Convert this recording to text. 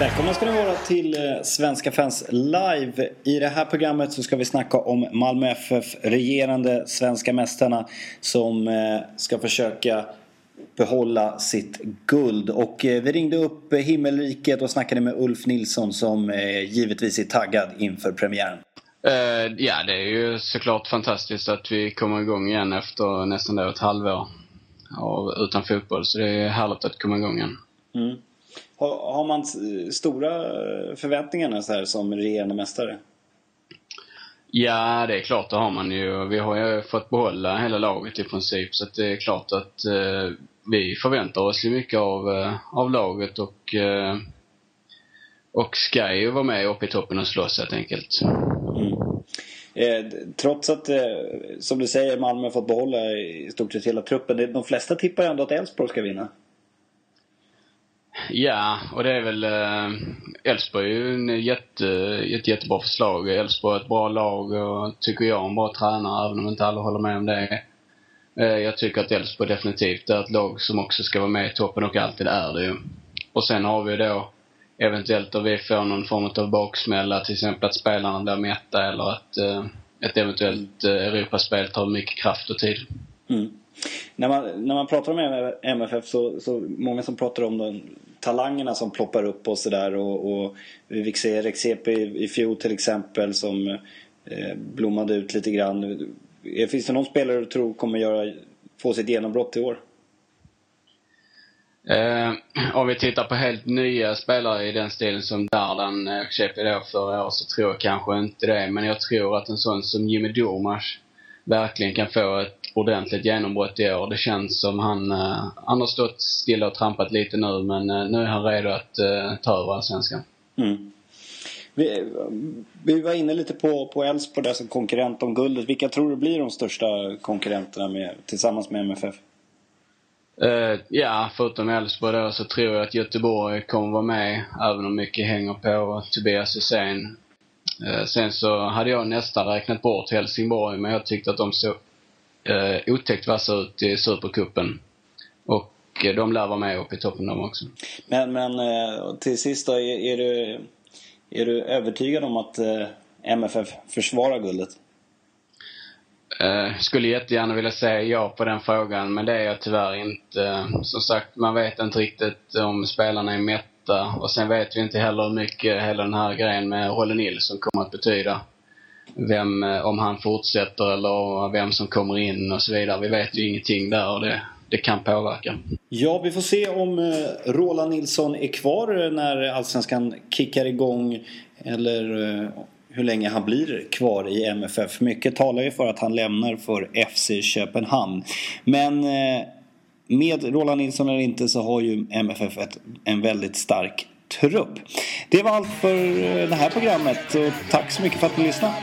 Välkomna ska ni vara till eh, Svenska fans live. I det här programmet så ska vi snacka om Malmö FF, regerande svenska mästarna som eh, ska försöka behålla sitt guld. Och eh, vi ringde upp himmelriket och snackade med Ulf Nilsson som givetvis är taggad inför premiären. Uh, ja, det är ju såklart fantastiskt att vi kommer igång igen efter nästan ett halvår av, utan fotboll. Så det är härligt att komma igång igen. Mm. Har, har man stora förväntningar så här som regerande mästare? Ja, det är klart det har man ju. Vi har ju fått behålla hela laget i princip. Så det är klart att eh, vi förväntar oss ju mycket av, eh, av laget och, och ska ju vara med uppe i toppen och slåss helt enkelt. Mm. Eh, trots att, eh, som du säger, Malmö har fått behålla i stort sett hela truppen. De flesta tippar ändå att Elfsborg ska vinna. Ja, och det är väl... Eh, Elfsborg är ju en jätte, ett jättebra förslag. Elfsborg är ett bra lag och tycker jag en bra tränare, även om inte alla håller med om det. Eh, jag tycker att Elfsborg definitivt är ett lag som också ska vara med i toppen och alltid är det ju. Och sen har vi då eventuellt då vi får någon form av baksmälla, till exempel att spelarna blir mätta eller att eh, ett eventuellt eh, Europaspel tar mycket kraft och tid. Mm. När man, när man pratar om MFF så, så många som pratar om den talangerna som ploppar upp och sådär och, och vi fick se Rexepe i, i fjol till exempel som eh, blommade ut lite grann. Finns det någon spelare du tror kommer göra, få sitt genombrott i år? Eh, om vi tittar på helt nya spelare i den stilen som Dardan eh, köpte då förra året så tror jag kanske inte det. Men jag tror att en sån som Jimmy Durmaz verkligen kan få ett ordentligt genombrott i år. Det känns som han, eh, han har stått stilla och trampat lite nu men eh, nu är han redo att eh, ta över allsvenskan. Mm. Vi, vi var inne lite på, på Elfsborg där som konkurrent om guldet. Vilka tror du blir de största konkurrenterna med, tillsammans med MFF? Uh, ja, förutom Elfsborg då så tror jag att Göteborg kommer vara med, även om mycket hänger på Tobias Hysén. Uh, sen så hade jag nästan räknat bort Helsingborg, men jag tyckte att de såg uh, eh, otäckt vassa ut i Supercupen. Och uh, de lär vara med upp i toppen de också. Men, men till sist då, är, är, du, är du övertygad om att MFF försvarar guldet? Eh, skulle jättegärna vilja säga ja på den frågan, men det är jag tyvärr inte. Som sagt, man vet inte riktigt om spelarna är mätta. Och sen vet vi inte heller hur mycket hela den här grejen med Rolle Nilsson kommer att betyda. Vem, eh, om han fortsätter eller vem som kommer in och så vidare. Vi vet ju ingenting där och det, det kan påverka. Ja, vi får se om eh, Roland Nilsson är kvar när Allsvenskan kickar igång. Eller eh, hur länge han blir kvar i MFF. Mycket talar ju för att han lämnar för FC Köpenhamn. Men eh, med Roland Nilsson eller inte så har ju MFF ett, en väldigt stark trupp. Det var allt för eh, det här programmet och tack så mycket för att ni lyssnade.